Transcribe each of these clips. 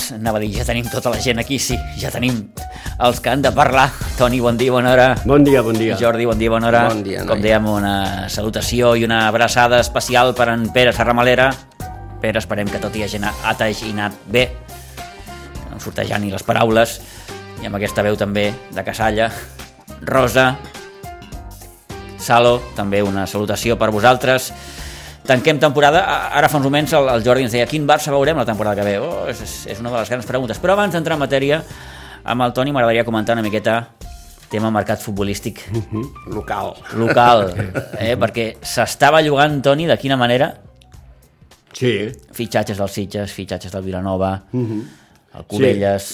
Doncs, anava a dir, ja tenim tota la gent aquí, sí, ja tenim els que han de parlar. Toni, bon dia, bona hora. Bon dia, bon dia. Jordi, bon dia, bona hora. Bon dia, noi. Com dèiem, una salutació i una abraçada especial per en Pere Serramalera. Pere, esperem que tot hi hagi anat, bé. No em sortejant ni les paraules. I amb aquesta veu també de Casalla. Rosa. Salo, també una salutació per vosaltres. Tanquem temporada. Ara fa uns moments el, el Jordi ens deia quin Barça veurem la temporada que ve. Oh, és, és una de les grans preguntes. Però abans d'entrar en matèria, amb el Toni m'agradaria comentar una miqueta tema mercat futbolístic local. local, eh? perquè s'estava jugant, Toni, de quina manera? Sí, Fitxatges del Sitges, fitxatges del Vilanova, el Cubelles...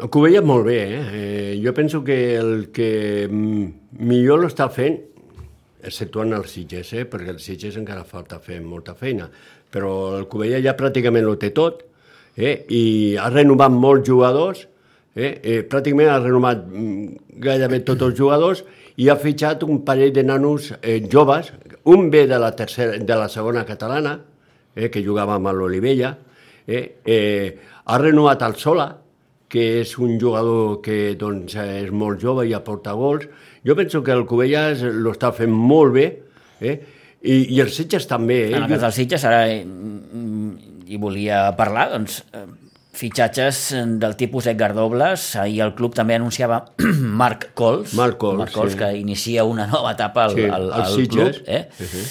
el Covella molt bé, eh? eh? Jo penso que el que millor l'està fent, exceptuant els Sitges, eh? perquè els Sitges encara falta fer molta feina, però el Covella ja pràcticament ho té tot, eh? i ha renovat molts jugadors, eh? Eh, pràcticament ha renovat mm, gairebé tots els jugadors i ha fitxat un parell de nanos eh, joves, un ve de la, tercera, de la segona catalana, eh, que jugava amb l'Olivella, eh, eh, ha renovat el Sola, que és un jugador que doncs, és molt jove i aporta gols. Jo penso que el Cubelles lo està fent molt bé, eh? I, i els Sitges també. Eh? En el cas dels Sitges, ara eh, mm, hi volia parlar, doncs, eh, fitxatges del tipus Edgar Dobles, ahir el club també anunciava Marc Cols, Marc Cols, Marc Cols sí. que inicia una nova etapa al, Sí, al, al club. Eh? Sí, sí.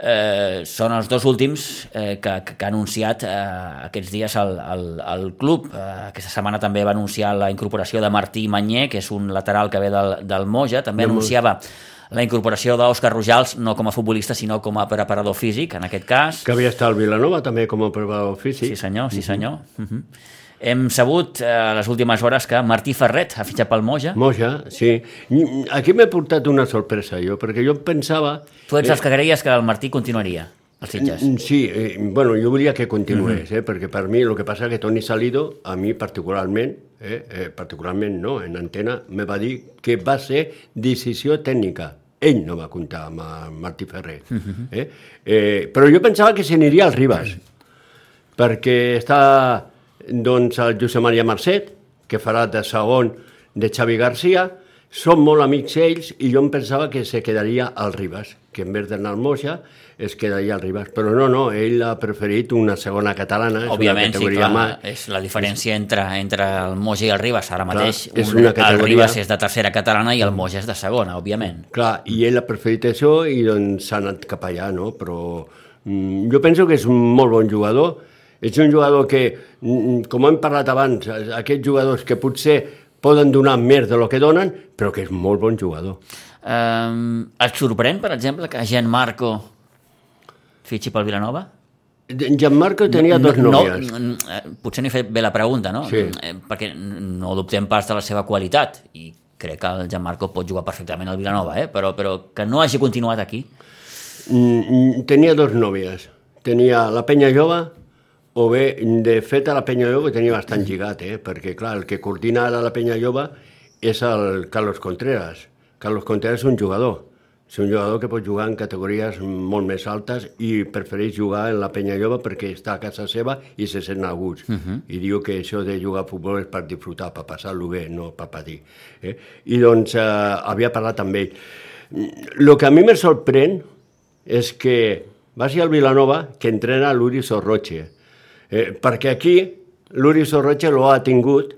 Eh, són els dos últims eh, que, que, ha anunciat eh, aquests dies al, al, al club. Eh, aquesta setmana també va anunciar la incorporació de Martí Manyer, que és un lateral que ve del, del Moja. També Moja. anunciava la incorporació d'Òscar Rojals, no com a futbolista, sinó com a preparador físic, en aquest cas. Que havia estat al Vilanova també com a preparador físic. Sí, senyor, sí, senyor. Uh -huh. Hem sabut eh, a les últimes hores que Martí Ferret ha fitxat pel Moja. Moja, sí. Aquí m'he portat una sorpresa jo, perquè jo pensava... Tu ets els que creies que el Martí continuaria Sitges. Mm, Sí, eh, bueno, jo volia que continués, eh, perquè per mi el que passa que Toni Salido, a mi particularment, eh, eh, particularment no, en antena, me va dir que va ser decisió tècnica. Ell no va comptar amb Martí Ferrer. eh? Eh, però jo pensava que se n'aniria al Ribas, perquè està doncs, el Josep Maria Marcet, que farà de segon de Xavi Garcia, són molt amics ells i jo em pensava que se quedaria al Ribas, que en vez d'anar al Moja es quedaria al Ribas. Però no, no, ell ha preferit una segona catalana, Òbviament, sí, clar, mà. és la diferència entre, entre el Moja i el Ribas. Ara mateix és un, una el categoria- Ribas és de tercera catalana i el Moja és de segona, òbviament. Clar, i ell ha preferit això i doncs s'ha anat cap allà, no? Però mm, jo penso que és un molt bon jugador. És un jugador que, mm, com hem parlat abans, aquests jugadors que potser poden donar més de lo que donen, però que és molt bon jugador. Um, et sorprèn, per exemple, que Gianmarco fitxi pel Vilanova? Gianmarco tenia dos nòvies. No, no, eh, potser no he fet bé la pregunta, no? Sí. Eh, Perquè no dubtem pas de la seva qualitat i crec que el Gianmarco pot jugar perfectament al Vilanova, eh? però, però que no hagi continuat aquí. Mm, mm, Tenia dos nòvies. Tenia la penya jove, o bé, de fet, a la penya jove tenia bastant lligat, eh? perquè, clar, el que coordina ara la penya jove és el Carlos Contreras. Carlos Contreras és un jugador. És un jugador que pot jugar en categories molt més altes i prefereix jugar en la penya jove perquè està a casa seva i se sent a gust. Uh -huh. I diu que això de jugar a futbol és per disfrutar, per passar-lo bé, no per patir. Eh? I doncs eh, havia parlat amb ell. El que a mi me sorprèn és que va ser el Vilanova que entrena l'Uri Sorroche. Eh, perquè aquí l'Uri lo ha tingut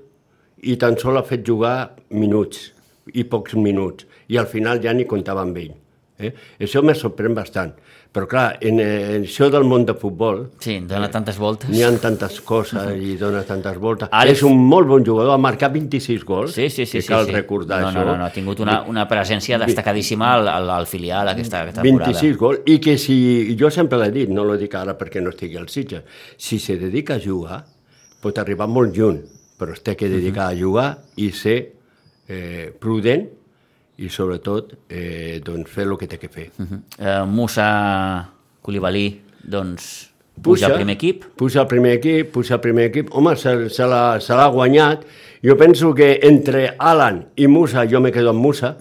i tan sol ha fet jugar minuts i pocs minuts i al final ja ni comptava amb ell Eh? Això me sorprèn bastant. Però clar, en, eh, en això del món de futbol Sí, dona tantes voltes. n'hi ha tantes coses i dona tantes voltes. Àlex- És un molt bon jugador, ha marcat 26 gols, Sí, sí, sí. que sí, cal sí. recordar no, això. No, no, no, ha tingut una, una presència destacadíssima al, al, al filial aquesta temporada. 26 gols, i que si, jo sempre l'he dit, no l'ho dic ara perquè no estigui al Sitges, si se dedica a jugar, pot arribar molt lluny, però es té que dedicar a jugar i ser eh, prudent i sobretot eh, doncs fer el que té que fer. Eh, Musa Koulibaly, doncs, puja al primer equip. Puja al primer equip, puja al primer equip. Home, se, se l'ha guanyat. Jo penso que entre Alan i Musa, jo me quedo amb Musa.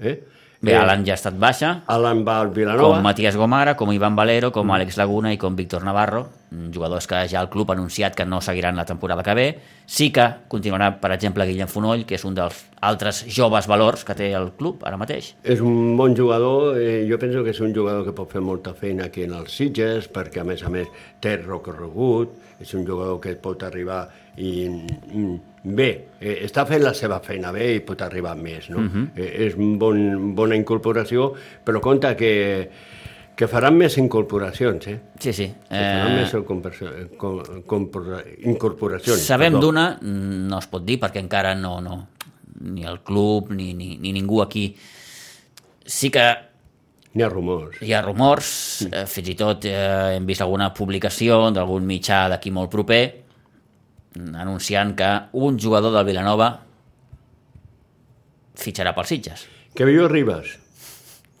eh? Bé, Eh, Alan ja ha estat baixa, Alan va al Vilanova. com Matías Gomara, com Ivan Valero, com Àlex Laguna i com Víctor Navarro, jugadors que ja el club ha anunciat que no seguiran la temporada que ve. Sí que continuarà, per exemple, Guillem Fonoll, que és un dels altres joves valors que té el club ara mateix. És un bon jugador, eh, jo penso que és un jugador que pot fer molta feina aquí en els Sitges, perquè a més a més té recorregut, és un jugador que pot arribar i mm, bé, eh, està fent la seva feina bé i pot arribar més, no? eh, és una bon, bona incorporació, però compte que, que faran més incorporacions, eh? Sí, sí. Que faran Eh, més incorporacions, sabem d'una, no es pot dir perquè encara no, no ni el club ni, ni, ni ningú aquí sí que N'hi ha rumors. hi ha rumors, eh, fins i tot eh, hem vist alguna publicació d'algun mitjà d'aquí molt proper anunciant que un jugador del Vilanova fitxarà pels Sitges. Que viu Ribas.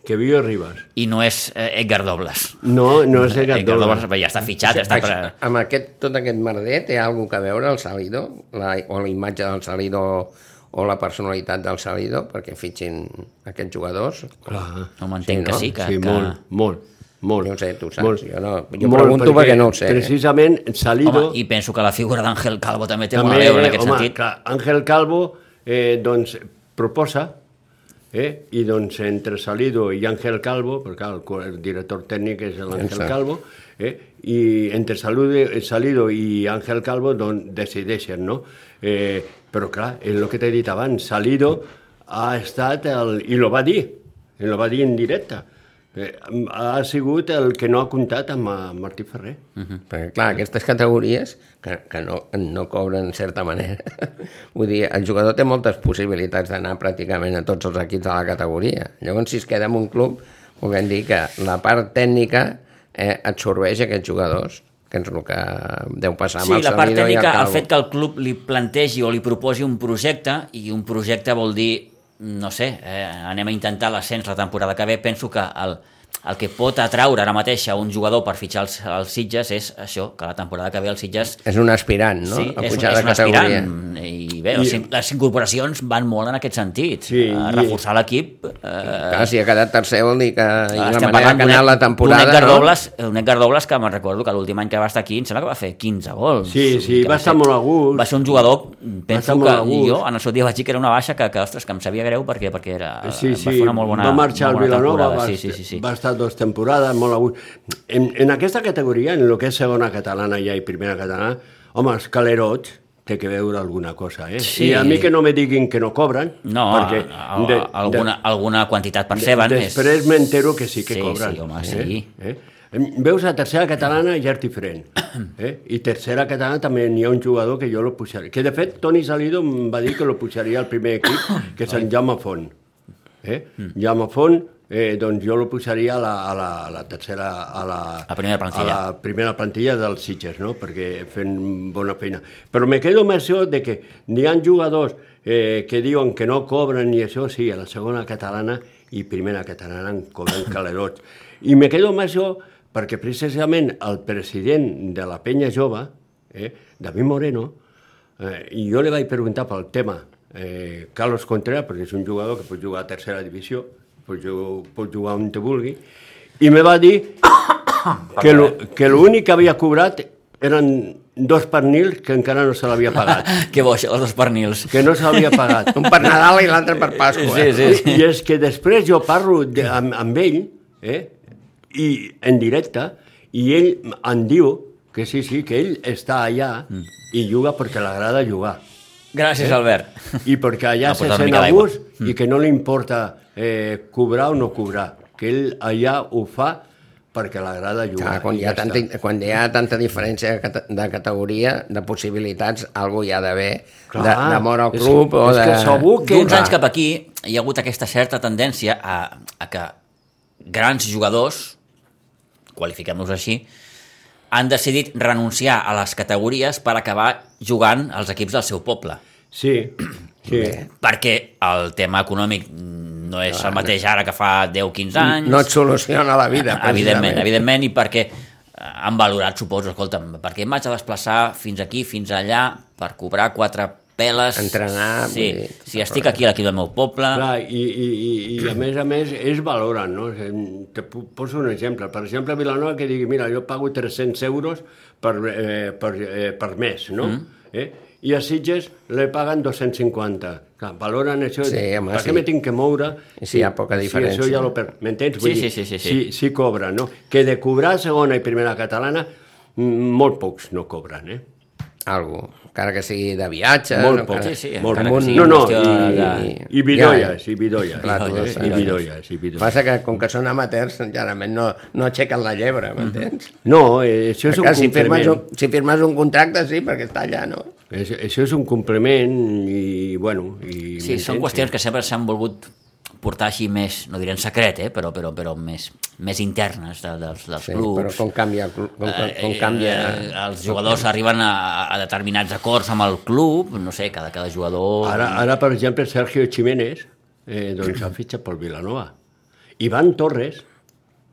Que viu Ribas. I no és eh, Edgar Dobles. No, no és Edgar Gatdola. Dobles bé, ja està fitxat, ja està per... Amb aquest, tot aquest merder té alguna que veure el Salido? La, o la imatge del Salido o la personalitat del Salido perquè fitxin aquests jugadors? Clar. No m'entenc Sí, que no? sí, que... sí, que... molt, molt, molt. No sé, tu saps, Molt. jo no- jo pregunto perquè no ho sé, eh? Precisament, Salido... Home, i penso que la figura d'Àngel Calvo també té també, molt a veure en aquest home, sentit. Clar, Àngel Calvo, eh, doncs, proposa, eh, i doncs entre Salido i Àngel Calvo, clar, el, el director tècnic és l'Àngel Exacte. Calvo, eh, i entre Salude, Salido i Àngel Calvo doncs, decideixen, no? Eh, però clar, és el que t'he dit abans, Salido ha estat, el, i lo va dir, lo va dir en directe, ha sigut el que no ha comptat amb eh, Martí Ferrer. Perquè, clar, aquestes categories que, que no, no cobren en certa manera. Vull dir, el jugador té moltes possibilitats d'anar pràcticament a tots els equips de la categoria. Llavors, si es queda en un club, puguem dir que la part tècnica eh, absorbeix aquests jugadors, que és el que deu passar Sí, amb el la part el tècnica, el Calvo. fet que el club li plantegi o li proposi un projecte, i un projecte vol dir, no sé, eh, anem a intentar l'ascens la temporada que ve, penso que el, el que pot atraure ara mateix a un jugador per fitxar els, els Sitges és això, que la temporada que ve els Sitges És un aspirant, no? sí, a és, pujar és un categoria. aspirant i bé, I- I... les incorporacions van molt en aquest sentit Sí, a i- reforçar l'equip eh, Clar, si ha quedat tercer vol dir que i la estem manera que ha anat la temporada... Edgar, no? Dobles, un Edgar Dobles que me'n recordo que l'últim any que va estar aquí em sembla que va fer 15 gols Sí, sí, Que va estar molt a gust. va ser un jugador, penso que jo en el seu dia vaig dir que era una baixa que, que, ostres, que em sabia greu perquè, perquè era, Sí, sí, va fer una molt bona, va marxar al Vilanova, temporada. va, sí, sí, sí, sí. va estar dues temporades, molt a gust. En, en aquesta categoria, en el que és segona catalana ja i primera catalana, home, els calerots té que veure alguna cosa, eh? Sí. I a mi que no me diguin que no cobren, No, perquè a, a, alguna, alguna quantitat perceben. de, després m'entero que sí que Sí, cobren. sí, home, eh? sí. Eh? Veus, a tercera catalana ja és diferent. Eh? I tercera catalana també n'hi ha un jugador que jo lo pujaria. Que de fet, Toni Salido em va dir que lo pujaria al primer equip, que és en Jaume Font. Eh? Mm. Jaume Font, eh, doncs jo lo pujaria a la, a la, a la tercera... A la, A primera plantilla. A la primera plantilla dels Sitges, no? Perquè fent bona feina. Però me quedo amb això de que n'hi ha jugadors eh, que diuen que no cobren ni això, sí, a la segona catalana i primera catalana en cobren calerots. I me quedo amb això perquè precisament el president de la penya jove, eh, David Moreno, eh, i jo li vaig preguntar pel tema eh, Carlos Contreras, perquè és un jugador que pot jugar a tercera divisió, pot jugar, pot jugar on te vulgui, i me va dir que lo- que l'únic que havia cobrat eren dos pernils que encara no se l'havia pagat. Que bo, això, els dos pernils. Que no se l'havia pagat. Un per Nadal i l'altre per Pasqua. Sí, sí, sí. I és que després jo parlo de, amb, amb ell, eh, i en directe, i ell em diu que sí, sí, que ell està allà Mm. i juga perquè l'agrada jugar. Gràcies, Albert. I perquè allà Ah, se sent a gust i que no li importa eh, cobrar o no cobrar. que ell allà ho fa perquè l'agrada jugar. Clar, quan, i hi ha ja tanta, està. quan hi ha tanta diferència de cate- de categoria, de possibilitats, algú hi ha d'haver d'amor al és club que- o és de... que segur que- D'uns anys cap aquí hi ha hagut aquesta certa tendència a, a que grans jugadors, qualifiquem-los així, han decidit renunciar a les categories per acabar jugant als equips del seu poble. Sí, sí. Bé. Perquè el tema econòmic no és el mateix ara que fa 10-15 anys. No et soluciona la vida, evidentment, precisament. evidentment, i perquè eh, han valorat, suposo, escolta'm, perquè em vaig a desplaçar fins aquí, fins allà, per cobrar quatre peles... Entrenar, Sí, dir, si estic aquí a l'equip del meu poble... Clar, i, i, i, i a més a més es valoren, no? Te poso un exemple. Per exemple, a Vilanova que digui, mira, jo pago 300 euros per, eh, per, eh, per mes, no? Mm. Eh? I a Sitges le paguen 250. Clar, valoren això. Sí, home, per sí. què me tinc que moure? I si hi ha poca Si diferència. això ja lo per... M'entens? Sí, sí, sí, sí, sí. Sí, sí cobren, no? Que de cobrar segona i primera catalana, mm, molt pocs no cobren, eh? Algú, encara que sigui de viatge... Molt no, poc. encara- Sí, sí, molt poc. no, no, i, de- i bidolles, i bidolles. Clar, tu ho I bidolles, i bidolles. Passa que com que són amateurs, generalment no, no aixequen la llebre, m'entens? No, eh, això és un Clar, si, firmes complement. un, si firmes un contracte, sí, perquè està allà, no? És, això és un complement i, bueno... I Sí, són qüestions que sempre s'han volgut portar així més, no diré en secret, eh? però, però, però més, més internes de, dels, dels Sí, clubs. però com canvia, el club, com, com, com Eh, canvia... eh, els jugadors arriben a, a determinats acords amb el club, no sé, cada, cada jugador... Ara, ara, per exemple, Sergio Jiménez eh, doncs ha fitxat pel Vilanova. Ivan Torres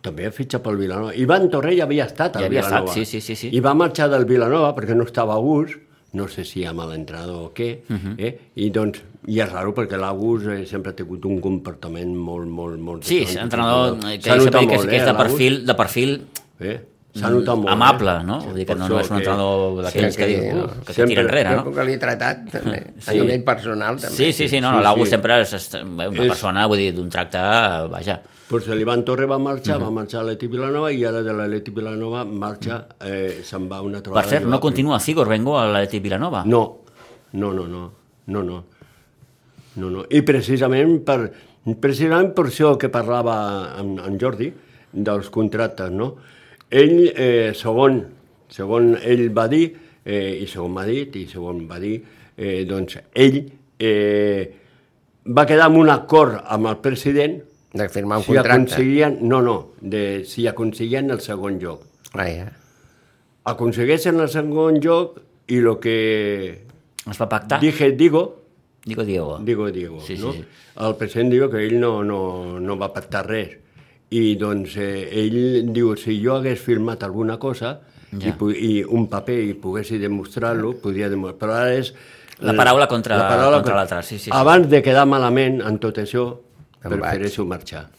també ha fitxat pel Vilanova. Ivan Torres ja havia estat al Ja havia Vilanova. estat, sí, sí, sí, sí. I va marxar del Vilanova perquè no estava a gust, no sé si amb l'entrenador o què, Mhm. eh? i doncs, i és raro perquè l'Agus eh, sempre ha tingut un comportament molt, molt, molt... Sí, entrenador eh, que jo sempre notat dic que, és- molt, que és eh, de l'Agus. perfil, de perfil Eh? S'ha notat molt. amable, eh? no? Vull dir que no, no és un entrenador d'aquells que, que- diu "Uh, que, que tira enrere, no? que l'he tratat, també, a Sí. nivell personal, també. Sí, sí, sí, no, no Sí, l'August sí. sempre és, és una És- persona, vull dir, d'un tracte, vaja, Pues l'Ivan Torre va marxar, va marxar a l'Eti Vilanova i ara de l'Eti Vilanova marxa, eh, se'n va una Per trobada. cert, no continua Figor Bengo a l'Atleti Vilanova? No, no, no, no, no, no. no, no. I precisament per, precisament per això que parlava en, en Jordi, dels contractes, no? Ell, eh, segon, segon ell va dir, eh, i segon m'ha dit, i segon va dir, eh, doncs ell eh, va quedar amb un acord amb el president De firmar un si contracte. aconseguien, no, no, de, si aconseguien el segon lloc. Ah, ja. Aconsegueixen el segon lloc i el que Es va pactar? dije, digo, Digo Diego. digo, digo, Sí, sí, no? sí. El president diu que ell no, no, no va pactar res. I doncs eh, ell diu, si jo hagués firmat alguna cosa Ja. i, i un paper i poguessi demostrar-lo, podria demostrar. Però ara és... La paraula contra- contra l'altra, sí, sí, sí. Abans de quedar malament en tot això, Em prefereixo marxar.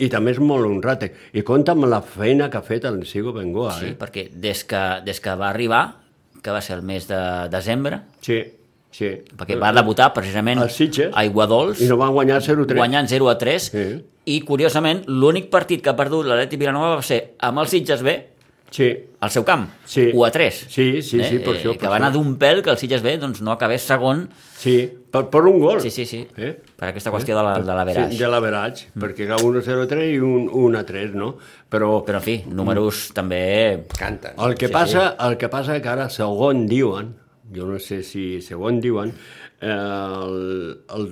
I també és molt honrat. I compta amb la feina que ha fet el Sigo Bengoa, Sí, eh? perquè des que, des que va arribar, que va ser el mes de desembre, Sí, sí. perquè va debutar precisament Sitges. a Iguadols, I no van guanyar 0-3. guanyant 0 a 3, Sí. i curiosament l'únic partit que ha perdut l'Atleti Vilanova va ser amb el Sitges B, Sí, al seu camp, Sí. 1 a 3. Sí, sí, sí, per això, Que per va anar això. d'un pèl que el Sitges B doncs, no acabés segon sí. Per, per un gol. Sí, sí, sí. Eh? Per aquesta qüestió de la- de l'average. Sí, de l'average, mm. perquè era 1-0-3 i un 1-3, no? Però, Però, en fi, números també... Canten. el que, sí, passa, el que passa que ara, segon diuen, jo no sé si segon diuen, eh, el, el,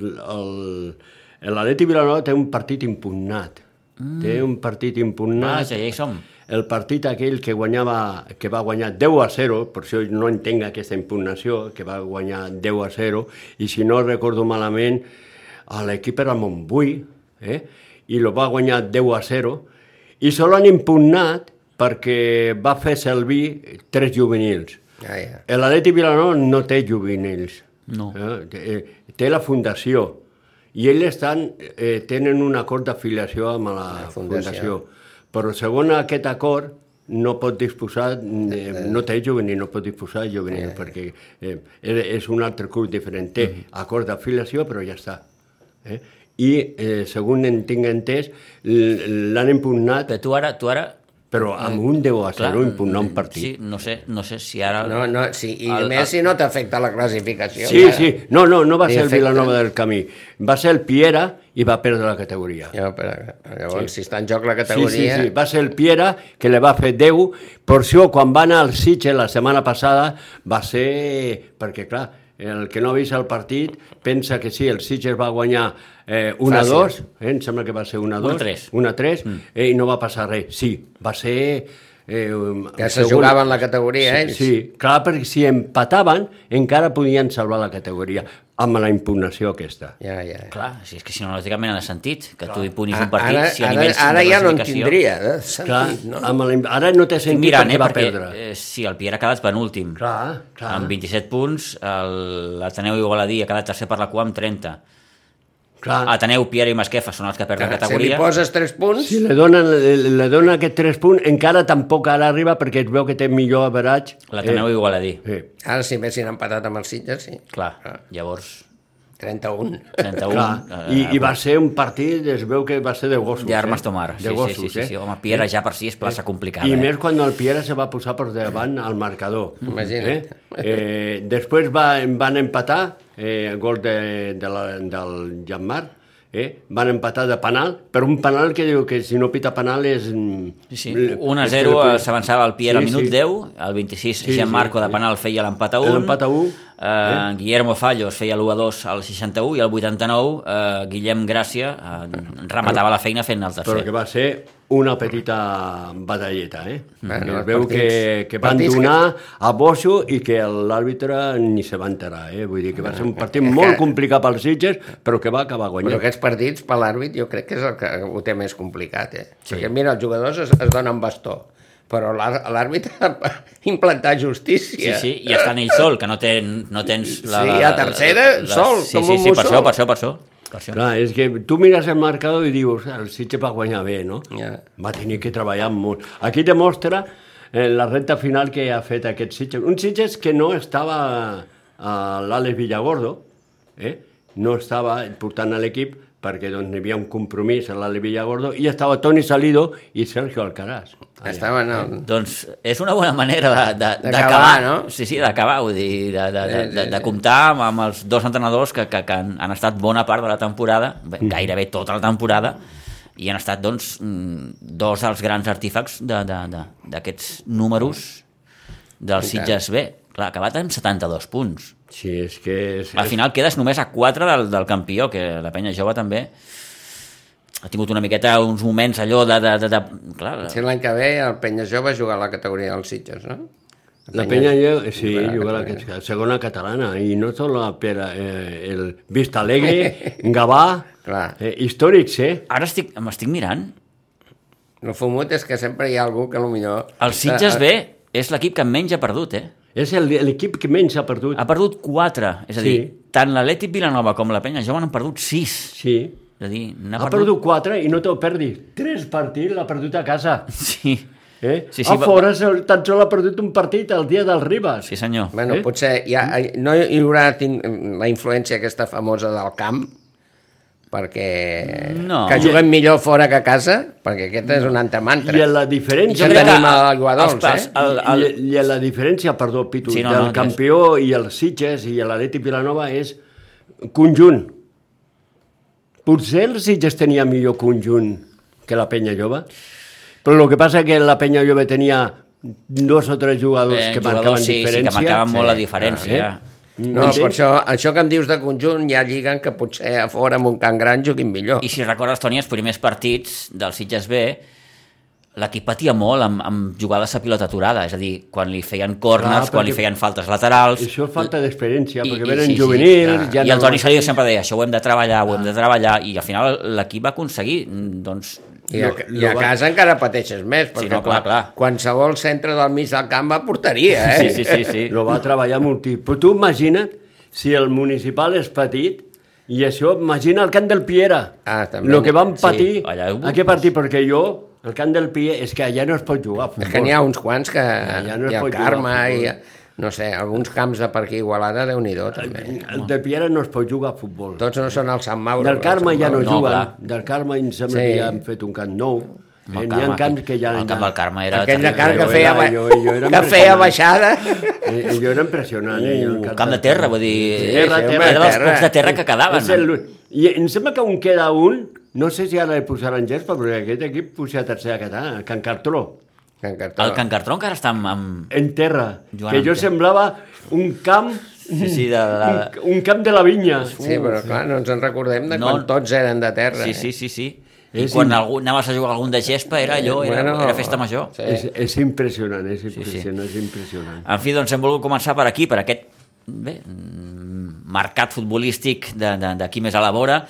el, l'Atleti Vilanova té un partit impugnat. Mm. Té un partit impugnat. Vaja, ja hi som. El partit aquell que guanyava, que va guanyar 10 a 0, per això no entenc aquesta impugnació, que va guanyar 10 a 0, i si no recordo malament, a l'equip era Montbui, eh? i lo va guanyar 10 a 0, i se l'han impugnat perquè va fer servir tres juvenils. Ah, ja. L'Atleti Vilanova no té juvenils. No. Eh? Té, té la fundació. I ells estan, eh, tenen un acord d'afiliació amb la, La fundació. fundació. Però segons aquest acord no pot disposar, eh, no té juvenil, no pot disposar de juvenil, perquè eh, és és un altre club diferent. Té acord d'afiliació, però ja està. Eh? I, eh, segons en tinc entès, l'han impugnat, Però tu ara, tu ara però amb un 10 a 0 Clar, impugnar un partit. Sí, no sé, no sé si ara... No, no, sí, i a El- més si no t'afecta la classificació. Sí, ja. sí, no, no, no va ser el. Vilanova del Camí, va ser el Piera i va perdre la categoria. Ja, però, llavors, si està en joc la Sí, sí, categoria... sí, va ser el Piera que le va fer 10, per això quan va anar al Sitges la setmana passada va ser... perquè clar, el que no ha vist el partit pensa que sí, el Sitges va guanyar eh, 1-2, eh, em sembla que va ser 1-2, 1-3. 1-3, eh, i no va passar res. Sí, va ser... Eh, Que se jugaven la categoria, sí, ells. Sí, clar, perquè si empataven encara podien salvar la categoria amb la impugnació aquesta. Ja, ja. Clar, si és que si no, no té cap mena de sentit que tu hi punis A- un partit Ara, si a ara, nivells ara de ja no en tindria de Clar, sentit, no? amb la, ara no té Estic sentit mirant, perquè eh, va perquè perdre. eh, si el Pierre ha quedat penúltim Clar, clar. amb 27 punts, l'Ateneu Igualadí ha quedat tercer per la cua amb 30. Clar. Ateneu, Pierre i Masquefa són els que perden Si li categoria. poses 3 punts, Si le donen, le, le donen aquests 3 punts, encara tampoc ara arriba perquè es veu que té millor average. L'Ateneu eh, Igualadí. eh, ara si haguessin empatat amb els Sitges, sí. Clar, llavors 31. 31 clar. I, I va ser un partit, es veu que va ser de gossos. d'armes eh? tomar. Sí, De gossos, sí, sí, sí, eh? sí. Home, Pierre ja per si és plaça complicada. I eh? més quan el Pierre se va posar per davant al marcador. Imagina't. Eh? Eh, després va, van empatar, eh, gol de, de la, del Jean-Marc, eh? van empatar de penal, però un penal que diu que si no pita penal és... Sí, sí. 1 a 0 s'avançava el Pierre al Sí, minut sí. 10, al 26 Sí, Gianmarco sí, de sí. penal feia l'empat a 1, L'empat a 1, eh, Guillermo Fallos feia l'1 a 2 al 61 i al 89 eh, Guillem Gràcia eh, rematava la feina fent el però tercer. que va ser una petita batalleta, eh? Bueno, que es veu partits- que, que van partits que- donar a boixo i que l'àrbitre ni se va enterar, eh? Vull dir que va ser un partit molt complicat pels Sitges, però que va acabar Però guanyant. aquests partits, per l'àrbit, jo crec que és el que ho té més complicat, eh? Sí. Perquè, mira, els jugadors es, es donen bastó, però l'àr- l'àrbitre ha implantar Sí, justícia. sí, i estan ell sol, que no, ten, no tens... La, Sí, a tercera, sol, sí, com sí, un sí, per mussol. per això, per això. Per això. Clar, és que tu mires el marcador i dius, "Ah, el Sitges va guanyar bé, no? Ja. Va tenir que treballar molt. Aquí demostra eh, la recta final que ha fet aquest Sitges. Un Sitges que no estava a l'Àlex Villagordo, eh? no estava portant a l'equip perquè doncs, hi havia un compromís a l'Àlex Villagordo i estava Toni Salido i Sergio Alcaraz. Allà. Estaven al... Doncs és una bona manera D'acabar, no? Sí, sí, d'acabar, vull dir, de, de, de, de, de comptar amb, amb els dos entrenadors que, que, que han, han estat bona part de la temporada, Mm. gairebé tota la temporada, i han estat, doncs, mm, dos dels grans artífecs de- de- de- d'aquests números del Sitges B. Clar, acabat amb 72 punts. Sí, és que... És, Al final quedes només a 4 del, del campió, que la penya jove també ha tingut una miqueta uns moments allò de... de, de, de clar, Si l'any que ve el Penya Jove juga a la categoria dels Sitges, no? La Penya, jo, sí, juga a la segona catalana, i no solo per eh, el Vista Alegre, Gavà, Clar. eh, històrics, eh? Ara estic, m'estic mirant El fumut és que sempre hi ha algú que potser... El Sitges B és l'equip que menys ha perdut, eh? És el- l'equip que menys ha perdut. Ha perdut 4, és a dir, Sí. tant l'Atlètic Vilanova com la Penya Jove han perdut 6. Sí. És a dir, Ha perdut quatre i no te'l perdis. Tres partits l'ha perdut a casa. Sí, Eh? Sí, Sí, a va- fora sol- tan sol ha perdut un partit el dia del Ribas. sí senyor. Bueno, Eh? potser ha, no hi haurà la influència aquesta famosa del camp, perquè No. que juguen millor fora que a casa, perquè aquesta és un antamantra. I en la diferència... crec que tenim a Aiguadols, els pas- eh? el- el- I, I la diferència, perdó, Pitu, Sí, no, no, no, del campió i el Sitges i l'Atlètic Vilanova és conjunt. Potser el Sitges tenia millor conjunt que la Penya Jove, però el que passa que la Penya Jove tenia dos o tres jugadors Eh, que jugadors, marcaven sí, sí, que diferència. marcaven molt la Sí. diferència. Eh? No, per això, això que em dius de conjunt ja lliguen que potser a fora amb un Can Gran juguin millor. I si recordes, Toni, els primers partits del Sitges B, l'equip patia molt amb, amb jugades a pilota aturada, és a dir, quan li feien corners, Clar, quan li feien faltes laterals... Això és falta d'experiència, perquè i- venen sí, sí, juvenils... clar. ja I el no- Toni Salido sempre deia, això ho hem de treballar, ho hem de treballar, i al final l'equip va aconseguir, doncs... I a, Lo- I a casa encara pateixes més, perquè no, clar, quan- clar. qualsevol centre del mig del camp va a porteria, eh? Sí, sí, sí, sí. Lo va treballar moltíssim. Però tu imagina't si el municipal és petit i això, imagina el Camp del Piera. Ah, també. Lo que van Sí, patir, allà ho- aquest partit, perquè jo, el Camp del Piera, és que allà no es pot jugar a futbol. És que n'hi ha uns quants que... ja no es hi ha el pot jugar Carme, a i. no sé, alguns camps de per aquí Igualada, déu nhi també. El del Piera no es pot jugar a futbol. Tots no són el Sant Mauro. Del el Carme ja no. No, juguen. clar. Del Carme em sembla Sí. que ja han fet un camp nou. Eh, N'hi ha camps que ja... El camp del Carme era... Aquell de car que feia, era- ba- jo- jo era que feia baixada. Eh, jo era impressionant. eh, jo, el Uh, camp de terra, vull dir... Terra, era terra, dels terra. pocs de terra que quedaven. És el, I em sembla que un queda un, no sé si ara li posaran gespa, perquè aquest equip puja a tercera catalana, Can Cartró, Can Cartró. El Can Cartró encara està amb... amb... en terra, Joan que jo Ante. semblava un camp, Sí, sí, de, de... un, un camp de la vinya. Sí, però clar, no ens en recordem de No. quan tots eren de terra. Sí, eh? sí, sí, sí. I És quan algú, anaves a jugar algun de gespa era allò, era, Bueno, era festa major. Sí. És, és impressionant, és sí. impressionant, és impressionant. En fi, doncs hem volgut començar per aquí, per aquest bé, mm, mercat futbolístic de- de- d'aquí més a la vora.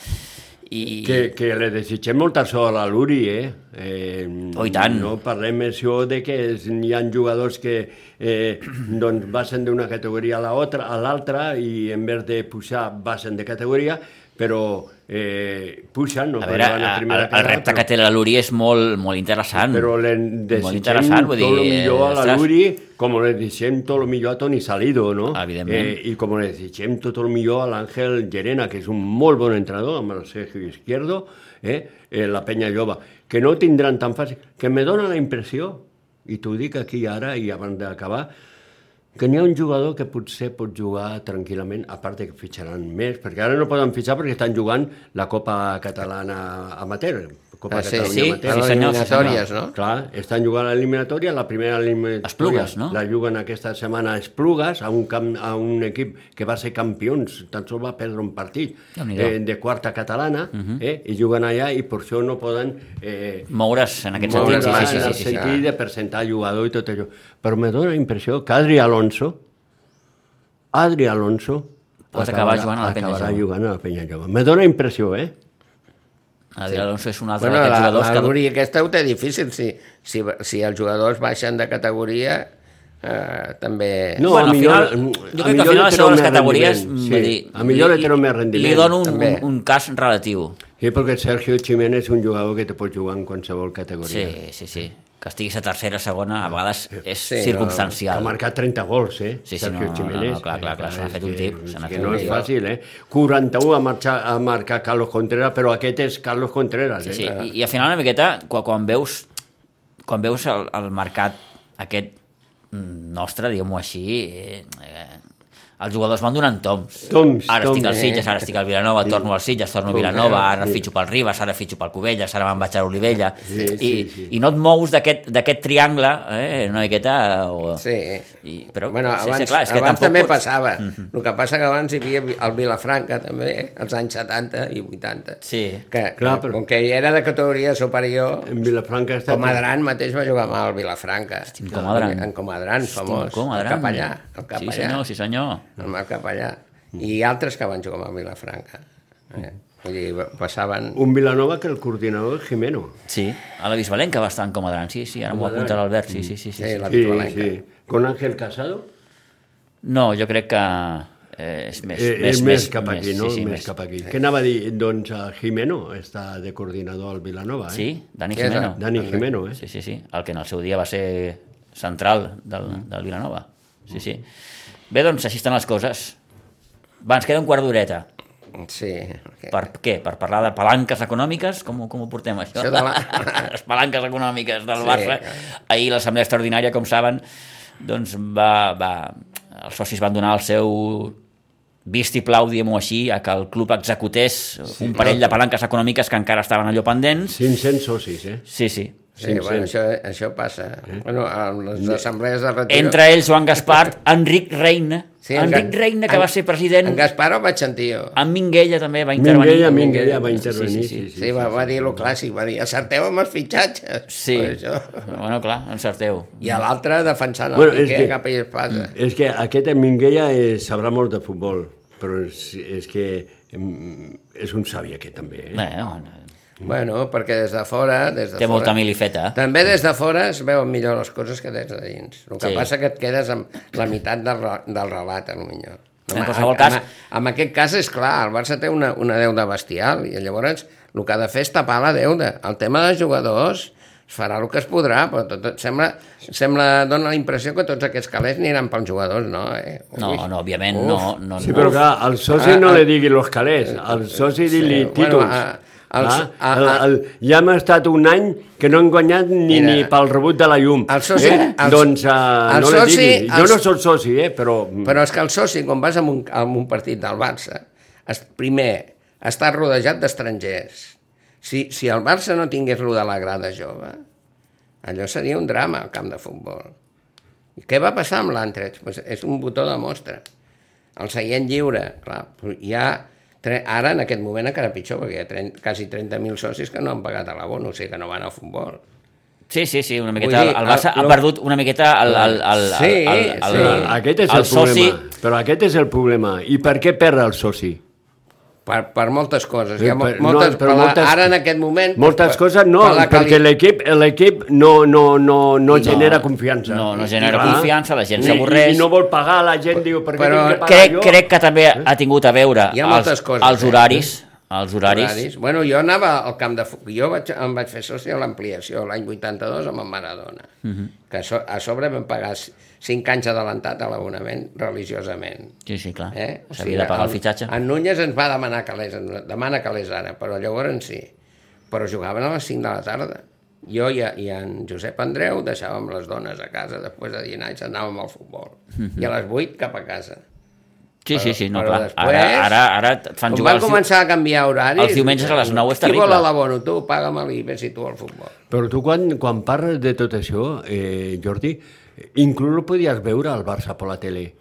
I... Que, que le desitgem molta sort a l'Uri, eh? eh Oh, i tant. No parlem això de que es- hi ha jugadors que eh, doncs basen d'una categoria a l'altra a l'altra i en vez de pujar basen de categoria, però eh, pugen, no A veure, a el, primera el repte que té la Luri és molt, molt interessant. Però le desitgem interessant, vull tot el millor a la ostres. Luri, com le desitgem tot el millor a Toni Salido, no? Evidentment. Eh, I com le desitgem tot el millor a l'Àngel Llerena, que és un molt bon entrenador, amb el Sergio Izquierdo, eh? Eh, la penya jove, que no tindran tan fàcil, que me dóna la impressió, i t'ho dic aquí ara i abans d'acabar, que n'hi ha un jugador que potser pot jugar tranquil·lament, a part que fitxaran més, perquè ara no poden fitxar perquè estan jugant la Copa Catalana Amateur, Copa Ah, sí, Catalunya sí, les sí, senyor, sí, eliminatòries, no? Clar, estan jugant a l'eliminatòria, la primera eliminatòria Esplugues, no? la juguen aquesta setmana a Esplugues, a un, camp, a un equip que va ser campions, tan sols va perdre un partit eh, de quarta catalana, uh Mhm. -huh. eh, i juguen allà i per això no poden eh, Moure's en aquest moure's sentit. Sí, en sí, el sí, sí, sí. sentit de presentar jugador i tot això. Però me dóna la impressió que Adri Alonso, Adri Alonso, Pot acabar jugant a la Penya acabarà jugant a la penya jove. Me dóna impressió, eh? Adrià Alonso és un altre Bueno, d'aquests la, jugadors la que... Luri aquesta ho té difícil. Si, si, si els jugadors baixen de categoria, eh, també... No, bueno, a al millor- final, a jo crec que al final li les més categories sí. dir, A millor li treu més Li rendiment, dono un, també. un, un cas relatiu. Sí, perquè Sergio Jiménez és un jugador que te pot jugar en qualsevol categoria. Sí, sí, sí. Que estiguis a tercera, segona, a vegades és Sí, no, Ha circumstancial. marcat 30 gols, eh? Sí, sí, Sergio no, no, no, Jiménez. no, clar, clar, clar, se n'ha fet un tip, que fet no un és tip. fàcil, eh? 41 ha, marxat, ha marcat Carlos Contreras, però aquest és Carlos Contreras, Sí, eh? sí. I, I al final una miqueta, quan, quan veus, quan veus el, el mercat aquest nostre, diguem-ho així, eh, eh, els jugadors van donant toms. Toms, Ara toms, estic al eh? Sitges, ara estic al Vilanova, torno al Sitges, torno a Vilanova, ara Sí. fitxo pel Ribas, ara fitxo pel Covelles, ara me'n vaig a l'Olivella. Sí, I, sí, sí. I no et mous d'aquest d'aquest triangle, eh, una miqueta... O... Sí. I, però, bueno, sí, sí, abans, clar, és que abans també pots- passava. El que passa que abans hi havia el Vilafranca, també, als anys 70 i 80. Sí. Que, Clar, que però- com que hi era de categoria superior, En Vilafranca està... Comadran mateix va jugar amb el Vilafranca. en Comadran. En Comadran, famós. Com, El capellà. El capellà. Sí, senyor, sí, senyor. El Marc Capellà. I altres que van jugar amb el Vilafranca. Eh? Vull dir, passaven... Un Vilanova que el coordinador és Jimeno. Sí, a la Bisbalenca va estar en Comadran, sí, sí, ara m'ho apunta l'Albert, sí, sí, sí. sí, Sí, sí. la Sí, Bisbalenca. sí. Con Ángel Casado? No, jo crec que eh, és més, Eh, més, és més, cap aquí, no? Sí, sí, més, cap aquí. Què anava a dir? Doncs a Jimeno està de coordinador al Vilanova, eh? Sí, Dani Jimeno. Dani Jimeno, eh? Sí, sí, sí, el que en el seu dia va ser central del, del Vilanova. Sí, sí. Bé, doncs així estan les coses. Va, ens queda un quart d'horeta. Sí. Per què? Per parlar de palanques econòmiques? Com, com ho portem, això? Això de la- Les palanques econòmiques del Sí. Barça. Ahir l'assemblea extraordinària, com saben, doncs va, va, els socis van donar el seu vistiplau, diguem-ho així, a que el club executés un parell de palanques econòmiques que encara estaven allò pendents. 500 socis, eh? Sí, sí. Sí, bueno, això, això passa. Eh? Bueno, a les assemblees de retiro... Entre ells Joan Gaspar, Enric Reina, Sí, en Enric Ga- Reina, que en- va ser president, En Gaspar sentir jo. en Minguella també va intervenir. Minguella, Minguella va intervenir, Sí, sí, sí. sí, Sí, va, va dir lo clàssic, va dir, acerteu amb els fitxatges. Sí, això. bueno, clar, encerteu. I a l'altre defensant el Bueno, Piqué que- cap a espasa. És que aquest en Minguella eh, sabrà molt de futbol, però és, és que mm, és un savi aquest també, eh? Bé, bueno, Bueno, perquè des de fora... Des de té fora, molta milifeta. També des de fora es veuen millor les coses que des de dins. El que Sí. passa que et quedes amb la meitat del, del relat, potser. En qualsevol cas- En, en aquest cas és clar, el Barça té una, una deuda bestial i llavors el que ha de fer és tapar la deuda. El tema dels jugadors es farà el que es podrà, però tot, tot sembla, sembla, dona la impressió que tots aquests calés aniran pels jugadors, no? Eh? No, Ui. no, òbviament, Uf. no, no, Sí, no. però clar, al soci Ah, no ah. li digui los calés, al soci Sí, digui bueno, títols. a, Els, Ah, a, el, el, ja hem estat un any que no hem guanyat ni, Mira, ni pel rebut de la llum. el soci- eh? els- doncs uh, el no soci- digui. Jo els- no soc soci, eh? però... Però és que el soci, quan vas a un, a un partit del Barça, es, primer, està rodejat d'estrangers. Si, si el Barça no tingués lo de la grada jove, allò seria un drama al camp de futbol. I què va passar amb l'Antrex? Pues és un botó de mostra. El seient lliure, clar, hi ha... tre- Ara, en aquest moment, encara pitjor, perquè hi ha 30, quasi 30.000 socis que no han pagat a l'abono, o sigui que no van al futbol. Sí, sí, sí, una miqueta... dir, el Barça el- ha perdut una miqueta el, el, el, el, Sí, el, el, sí. el, Aquest és el, el soci... problema. Però aquest és el problema. I per què perd el soci? Per, per moltes coses. Hi ha per- moltes, no, però per la, moltes- ara en aquest moment... Moltes per- coses no, per la perquè l'equip l'equip no, no, no, no No, genera confiança. no, no genera Clar. confiança, la gent s'avorreix. I no vol pagar, la gent diu, per què Però tinc que pagar Crec, jo? crec que també ha tingut a veure Hi ha els, coses, els eh? horaris, els horaris. horaris. Bueno, jo anava al camp de futbol. Jo vaig, em vaig fer soci a l'ampliació l'any 82 amb en Maradona. Uh Mhm. -huh. que a sobre vam pagar 5 anys adelantat a l'abonament religiosament. Sí, sí, clar. Eh? O S'havia de pagar el fitxatge. En Núñez ens va demanar calés, demana calés ara, però llavors sí. Però jugaven a les 5 de la tarda. Jo i, i en Josep Andreu deixàvem les dones a casa després de dinar i ens anàvem al futbol. Mhm. I a les 8 cap a casa. Sí, sí, sí, no, Però clar. després, Ara, ara, ara et fan Quan jugar van els, començar a canviar horaris... els diumenges a les 9 és Qui vol terrible. l'abono? Tu, paga'm i vés tu al futbol. Però tu quan, quan parles de tot això, eh, Jordi, inclús lo podies veure al Barça per la tele.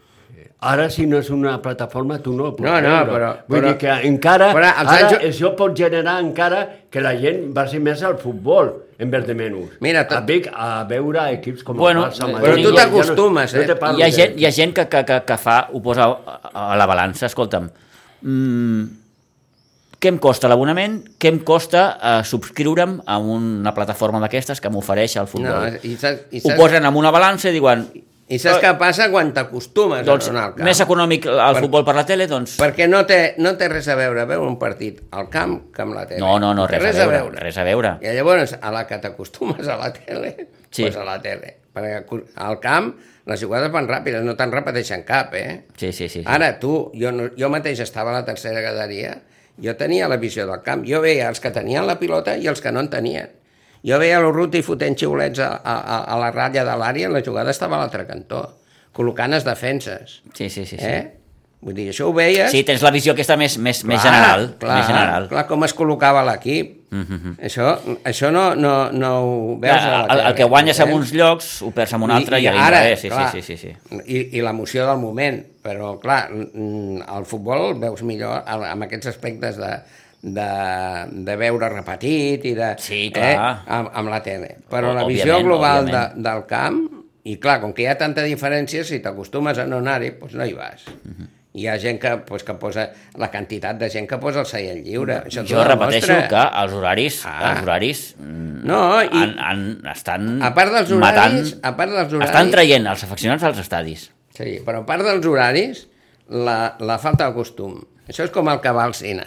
Ara, si no és una plataforma, tu no ho pots No, no, veure. però- Vull però- dir que encara, però ara anys- això pot generar encara que la gent vagi més al futbol en vez de menys. Mira, tot- a, Vic, a veure equips com Bueno, el Barça, però Madrid, tu ja- ja no- t'acostumes, no eh? te parlo hi ha gent, hi ha gent que, que, que, que fa, ho posa a, a la balança, escolta'm, mm, què em costa l'abonament, què em costa uh, subscriure'm a una plataforma d'aquestes que m'ofereix el No, futbol. i saps, i ho saps, posen en una balança i diuen, i saps què passa quan t'acostumes doncs, a anar al camp? més econòmic el Per- futbol per la tele, doncs... Perquè no té, no té res a veure veure un partit al camp que amb la tele. No, no, no, Té res, a veure, res a veure. I llavors, a la que t'acostumes a la tele, Sí. doncs a la tele. Perquè al camp les jugades van ràpides, no te'n repeteixen cap, eh? Sí, sí, sí. sí. Ara tu, jo, no, jo mateix estava a la tercera graderia, jo tenia la visió del camp, jo veia els que tenien la pilota i els que no en tenien. Jo veia l'Urruti fotent xiulets a, a, a- la ratlla de l'àrea i la jugada estava a l'altre cantó, col·locant els defenses. Sí, sí, sí. sí. Eh? Vull dir, això ho veies... Sí, tens la visió aquesta més, més, més Clar, general. Clar, més general. clar, com es col·locava l'equip. Mm -hmm. Això, això no, no, no ho veus a la el, el tele, que guanyes en eh? uns llocs ho perds en un altre i, i, ara, ara, sí, clar, sí, sí, sí, sí. I, i l'emoció del moment, però clar, mm, el futbol veus millor amb aquests aspectes de, de, de veure repetit i de... Sí, clar. Eh, amb, amb la tele. Però la Òbviament, visió global de, del camp, i clar, com que hi ha tanta diferència, si t'acostumes a no anar-hi, doncs no hi vas. Mhm. Hi ha gent que, doncs, que posa la quantitat de gent que posa el seient lliure. Això t'ho Jo repeteixo demostra. que els horaris, Ah. els horaris mm, No, i- han, han, estan A part dels horaris, a part dels horaris... estan traient els afeccionats als estadis. Sí, però a part dels horaris, la, la falta de costum. Això és com el que va al cine.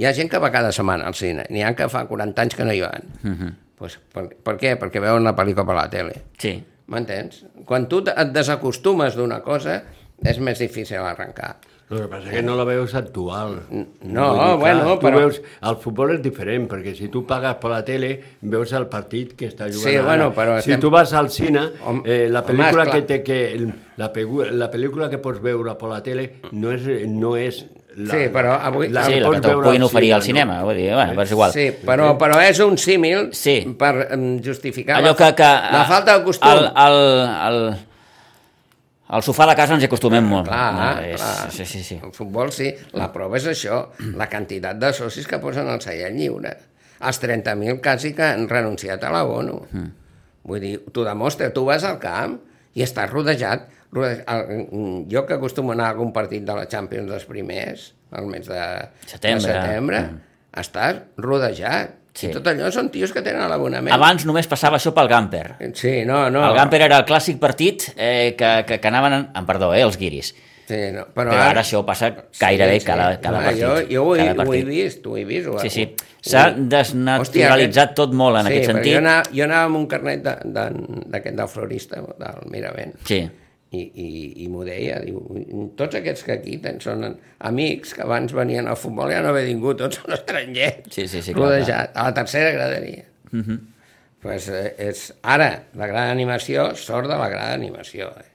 Hi ha gent que va cada setmana al cine. N'hi ha que fa 40 anys que no hi van. Uh -huh. pues, per, per què? Perquè veuen la pel·lícula per la tele. Sí. M'entens? Quan tu et desacostumes d'una cosa, és més difícil arrencar. El que passa és que no la veus actual. no, bueno, tu però- Veus, el futbol és diferent, perquè si tu pagues per la tele, veus el partit que està jugant Sí, ara. bueno, però Si estem- tu vas al cine, eh, la pel·lícula que té que... La, la pel·lícula que pots veure per la tele no és... No és la, Sí, però avui- la sí, la que te veure puguin al oferir al cine, cinema, vull dir, bueno, però és igual. Sí, però, però és un símil Sí. per em, justificar Allò la, que, que la falta de costum. El, el, el, al sofà de casa ens hi acostumem molt. Clar, no, és, clar. Sí, sí, sí. El futbol sí, la prova és això, la quantitat de socis que posen al seient lliure. Els 30.000 quasi que han renunciat a l'abono. Mm. Vull dir, t'ho demostra, tu vas al camp i estàs rodejat. rodejat el- jo que acostumo a anar a algun partit de la Champions dels primers, al mes de Setembre. de setembre estàs rodejat. Sí. I tot allò són tios que tenen l'abonament. Abans només passava això pel Gamper. Sí, no, no. El Gamper era el clàssic partit eh, que, que, que anaven, en, en perdó, eh, els guiris. Sí, no. Però, Però ara això passa gairebé cada, cada Home, partit. Jo, jo ho, he, cada ho he partit. vist, ho he vist. Ho, Sí, sí. S'ha desnaturalitzat tot molt en sí, aquest sentit. Jo anava, jo anava amb un carnet de- de- d'aquest del florista, del Miravent, Sí. I, i, i m'ho deia, diu, tots aquests que aquí tens són amics que abans venien al futbol i han haver vingut, tots són estrangers, Sí, sí, sí, clar, rodejat, a la tercera graderia. Uh -huh. pues, eh, és, ara, la gran animació sort de la gran animació. Eh?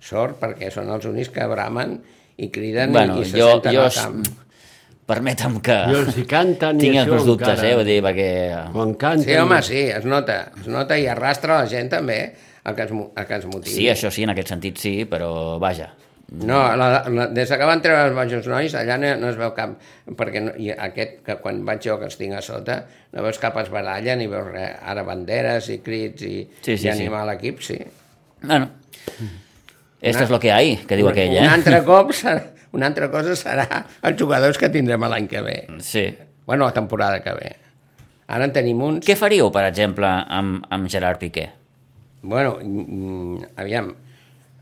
Sort perquè són els únics que bramen i criden Bueno, i, i se jo, senten jo al camp. permetem que Jo els hi canten i tinc els meus dubtes, encara. eh? Vull dir, perquè... Quan canten... Sí, home, sí, es nota, es nota i arrastra la gent també a que a que es motivi. Sí, això sí, en aquest sentit sí, però vaja. No, la, la, des que van treure els baixos nois, allà no, no es veu cap... Perquè no, i aquest, que quan vaig jo que els tinc a sota, no veus cap esbaralla ni veus res. Ara banderes i crits i, Sí, sí, i sí. animar l'equip, sí. Bueno, esto es lo que hay, que diu aquell, Un eh? altre cop, serà, una altra cosa serà els jugadors que tindrem l'any que ve. Sí. Bueno, la temporada que ve. Ara en tenim uns... Què faríeu, per exemple, amb, amb Gerard Piqué? Bueno, mm, aviam,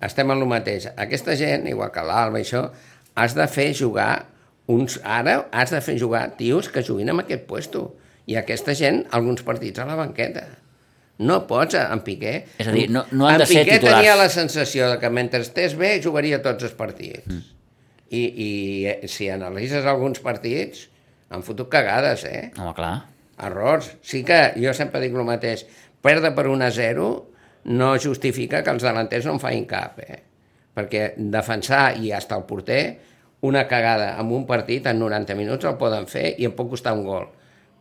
estem en el mateix. Aquesta gent, igual que l'Alba i això, has de fer jugar uns... Ara has de fer jugar tios que juguin en aquest puesto. I aquesta gent, alguns partits a la banqueta. No pots, en Piqué... És a dir, no- no han en de ser Piqué titulars. tenia la sensació de que mentre estés bé jugaria tots els partits. Mm. I, I eh, si analitzes alguns partits, han fotut cagades, eh? Home, clar. errors. Sí que jo sempre dic el mateix, perdre per 1 a 0 no justifica que els delanters no en facin cap, eh? perquè defensar i hasta el porter una cagada en un partit en 90 minuts el poden fer i en pot costar un gol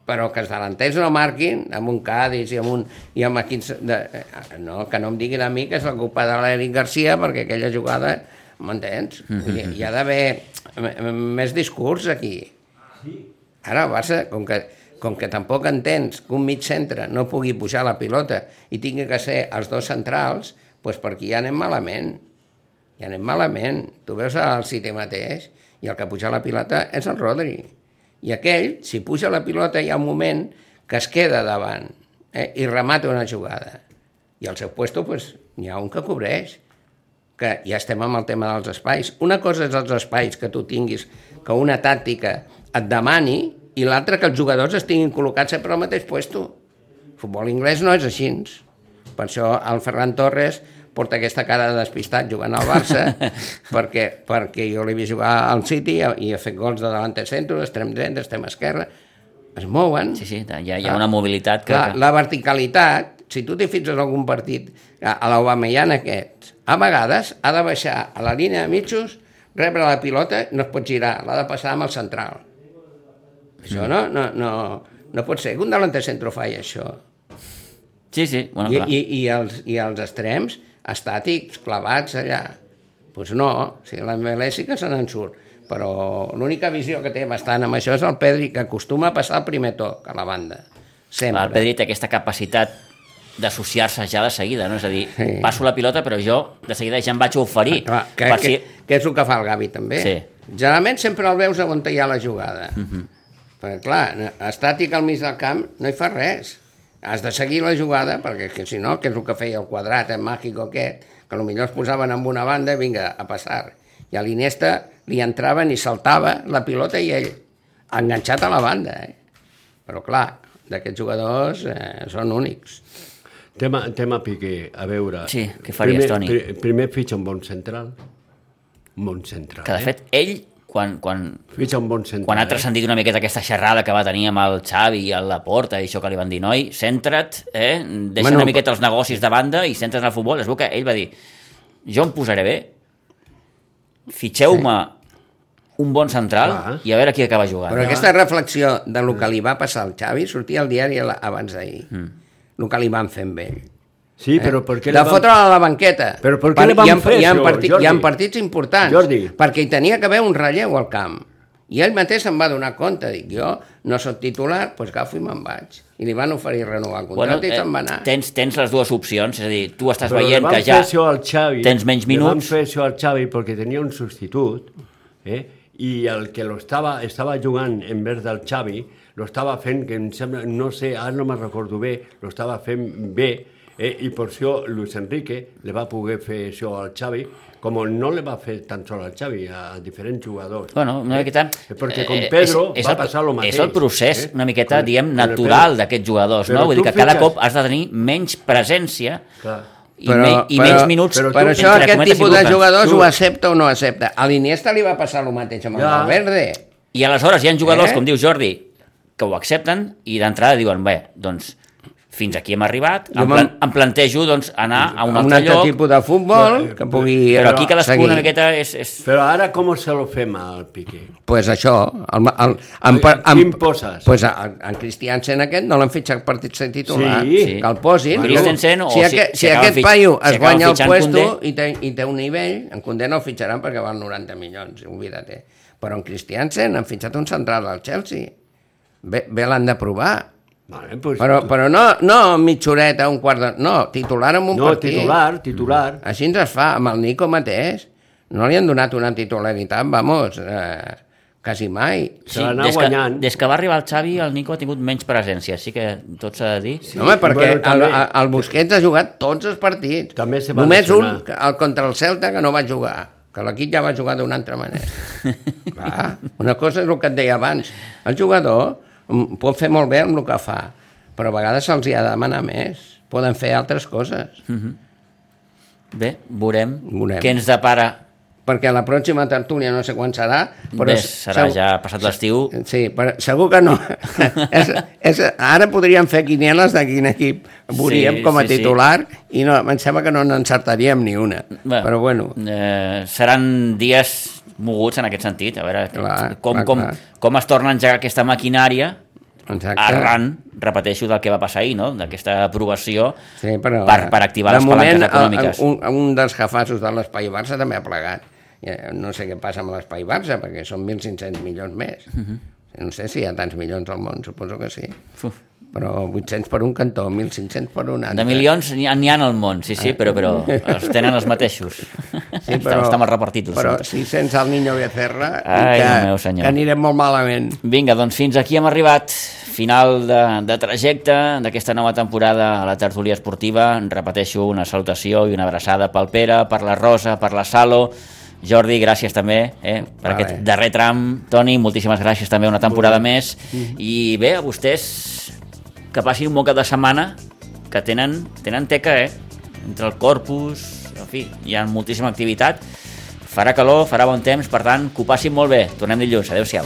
però que els delanters no marquin amb un Cádiz i amb un i amb equips de, eh, no, que no em diguin a mi que és la culpa de l'Eric Garcia perquè aquella jugada m'entens? Vull dir, hi ha d'haver més discurs aquí Ara el Barça, com que, com que tampoc entens que un mig centre no pugui pujar la pilota i tingui que ser els dos centrals, doncs per aquí ja anem malament. Ja anem malament. Tu veus el City mateix i el que puja la pilota és el Rodri. I aquell, si puja la pilota, hi ha un moment que es queda davant eh, i remata una jugada. I al seu puesto doncs, n'hi ha un que cobreix que ja estem amb el tema dels espais. Una cosa és els espais que tu tinguis, que una tàctica et demani, i l'altra que els jugadors estiguin col·locats sempre al mateix puesto. El futbol anglès no és així. Per això el Ferran Torres porta aquesta cara de despistat jugant al Barça, perquè, perquè jo l'he vist jugar al City i ha fet gols de davant de centre, extrem dret, extrem esquerra, es mouen. Sí, sí, hi ha, hi ha una mobilitat que... Clar, la verticalitat, si tu t'hi fixes en algun partit, a a l'Aubameyang aquest, a vegades ha de baixar a la línia de mitjos, rebre la pilota, no es pot girar, l'ha de passar amb el central. Això no, no, no, no pot ser que un delanter centro faci això. Sí, sí, bueno, I, clar. i, i, els, I els extrems estàtics, clavats allà. Doncs pues no, o sigui, la MLS sí que se n'en surt. Però l'única visió que té bastant amb això és el Pedri, que acostuma a passar el primer toc a la banda. Sempre. El Pedri té aquesta capacitat d'associar-se ja de seguida, no? És a dir, Sí. passo la pilota, però jo de seguida ja em vaig oferir. Clar, que, per que, si... que és el que fa el Gavi també. Sí. Generalment sempre el veus on hi ha la jugada. Uh Mhm. -huh. Perquè clar, estàtic al mig del camp no hi fa res. Has de seguir la jugada, perquè que, si no, que és el que feia el quadrat, el màgico aquest, que potser es posaven en una banda i vinga, a passar. I a l'Iniesta li entraven i saltava la pilota i ell enganxat a la banda. Eh? Però clar, d'aquests jugadors eh, són únics. Tema, tema Piqué, a veure... Sí, què faries, primer, Toni? Pri, primer fitxa un bon central. Un bon central, Que de eh? fet, ell, quan, quan, Fitxa un bon central, quan ha eh? transcendit una miqueta aquesta xerrada que va tenir amb el Xavi i el Laporta i això que li van dir, noi, centra't, eh? deixa Bueno, una miqueta els negocis de banda i centra't en el futbol. Es veu que ell va dir, jo em posaré bé, fitxeu-me un bon central Clar. i a veure qui acaba jugant. Però aquesta reflexió de lo que li va passar al Xavi sortia al diari la- abans d'ahir. Mm. El que li van fer amb ell. Sí, però per què de van- a la banqueta. Però per què li van hi ha, fer hi ha, això, partit, Jordi? hi ha partits importants. Jordi. Perquè hi tenia que haver un relleu al camp. I ell mateix se'n va donar compte. Dic, jo no soc titular, doncs agafo i me'n vaig. I li van oferir renovar el contracte i se'n va anar. eh, tens, tens les dues opcions, és a dir, tu estàs Però veient que ja això al Xavi, tens menys li van minuts, fer això al Xavi perquè tenia un substitut, eh? i el que lo estava, estava jugant en vez del Xavi, lo estava fent, que em sembla, no sé, ara no me'n recordo bé, lo estava fent bé, eh? i per això Luis Enrique le va poder fer això al Xavi, com no le va fer tan sol al Xavi, a diferents jugadors. Bueno, una miqueta... Eh, Perquè con eh, Pedro és, és va el, passar lo mateix. És el procés, eh? una miqueta, Con- diem, el natural d'aquests jugadors, Però no? Vull dir que cada fixes- cop has de tenir menys presència Clar. i, me, i menys minuts però tu- Però això, aquest tipus de jugadors Tu- ho accepta o no accepta. A l'Iniesta li va passar el mateix amb el Ja. Valverde. I aleshores hi ha jugadors, Eh? com diu Jordi, que ho accepten i d'entrada diuen, bé, doncs fins aquí hem arribat, em, plan, em plantejo doncs, anar a un un altre altre lloc, tipus de futbol que pugui però aquí cadascú seguir. una miqueta és... és... Però ara com se lo fem al Piqué? pues això, el, el, el, Ai, quin poses? Pues a, en Christiansen aquest no l'han fitxat per ser titular, Sí. Sí. que el posin. Christensen, o si, si- aquest, si si, aquest fitx- paio es guanya el puesto i té, i té un nivell, en Condé no el fitxaran perquè val 90 milions, oblida-te. Però en Christiansen han fitxat un central al Chelsea. Bé, bé l'han de provar. Vale, pues, Però, però no, no mitja horeta, un quart de... No, titular en un no, partit. titular, titular. Així ens es fa, amb el Nico mateix. No li han donat una titularitat, vamos, eh, quasi mai. Anat des, que, guanyant. des que va arribar el Xavi, el Nico ha tingut menys presència, sí que tot s'ha de dir. Sí, Home, perquè bueno, també- el, el Busquets ha jugat tots els partits. També se va Només un, lesionar. que- el contra el Celta, que no va jugar que l'equip ja va jugar d'una altra manera. Clar, una cosa és el que et deia abans. El jugador mm, pot fer molt bé amb el que fa, però a vegades se'ls ha de demanar més. Poden fer altres coses. Bé, veurem, Veurem. què ens depara. Perquè la pròxima tertúlia no sé quan serà, però... Bé, serà segur- ja passat l'estiu. Sí, però segur que no. és, és, ara podríem fer quinieles de quin equip veuríem Sí, com a sí, sí. titular i no, em sembla que no n'encertaríem ni una. Bé, però bueno, Eh, seran dies moguts en aquest sentit, a veure Clar, com, clar, com, clar. com es torna a engegar aquesta maquinària exacte. arran, repeteixo, del que va passar ahir, no? d'aquesta aprovació Sí, però, per, per activar les moment, palanques econòmiques. Un, un dels jafassos de l'Espai Barça també ha plegat. Eh, No sé què passa amb l'Espai Barça, perquè són 1.500 milions més. Mhm. No sé si hi ha tants milions al món, suposo que sí. Uf. Però 800 per un cantó, 1.500 per un altre. De milions n'hi ha, ha al món, sí, sí, però, però els tenen els mateixos. Sí, però, està mal repartit. Però assumpte. si sense el Niño Becerra, Ai, que, meu senyor. que anirem molt malament. Vinga, doncs fins aquí hem arribat. Final de, de trajecte d'aquesta nova temporada a la tertúlia esportiva. Repeteixo una salutació i una abraçada pel Pere, per la Rosa, per la Salo. Jordi, gràcies també eh, per Vale. aquest darrer tram. Toni, moltíssimes gràcies també una temporada més. I bé, a vostès que passin un bon cap de setmana que tenen, tenen teca, eh? Entre el corpus, en fi, hi ha moltíssima activitat. Farà calor, farà bon temps, per tant, que ho passin molt bé. Tornem dilluns. Adéu-siau.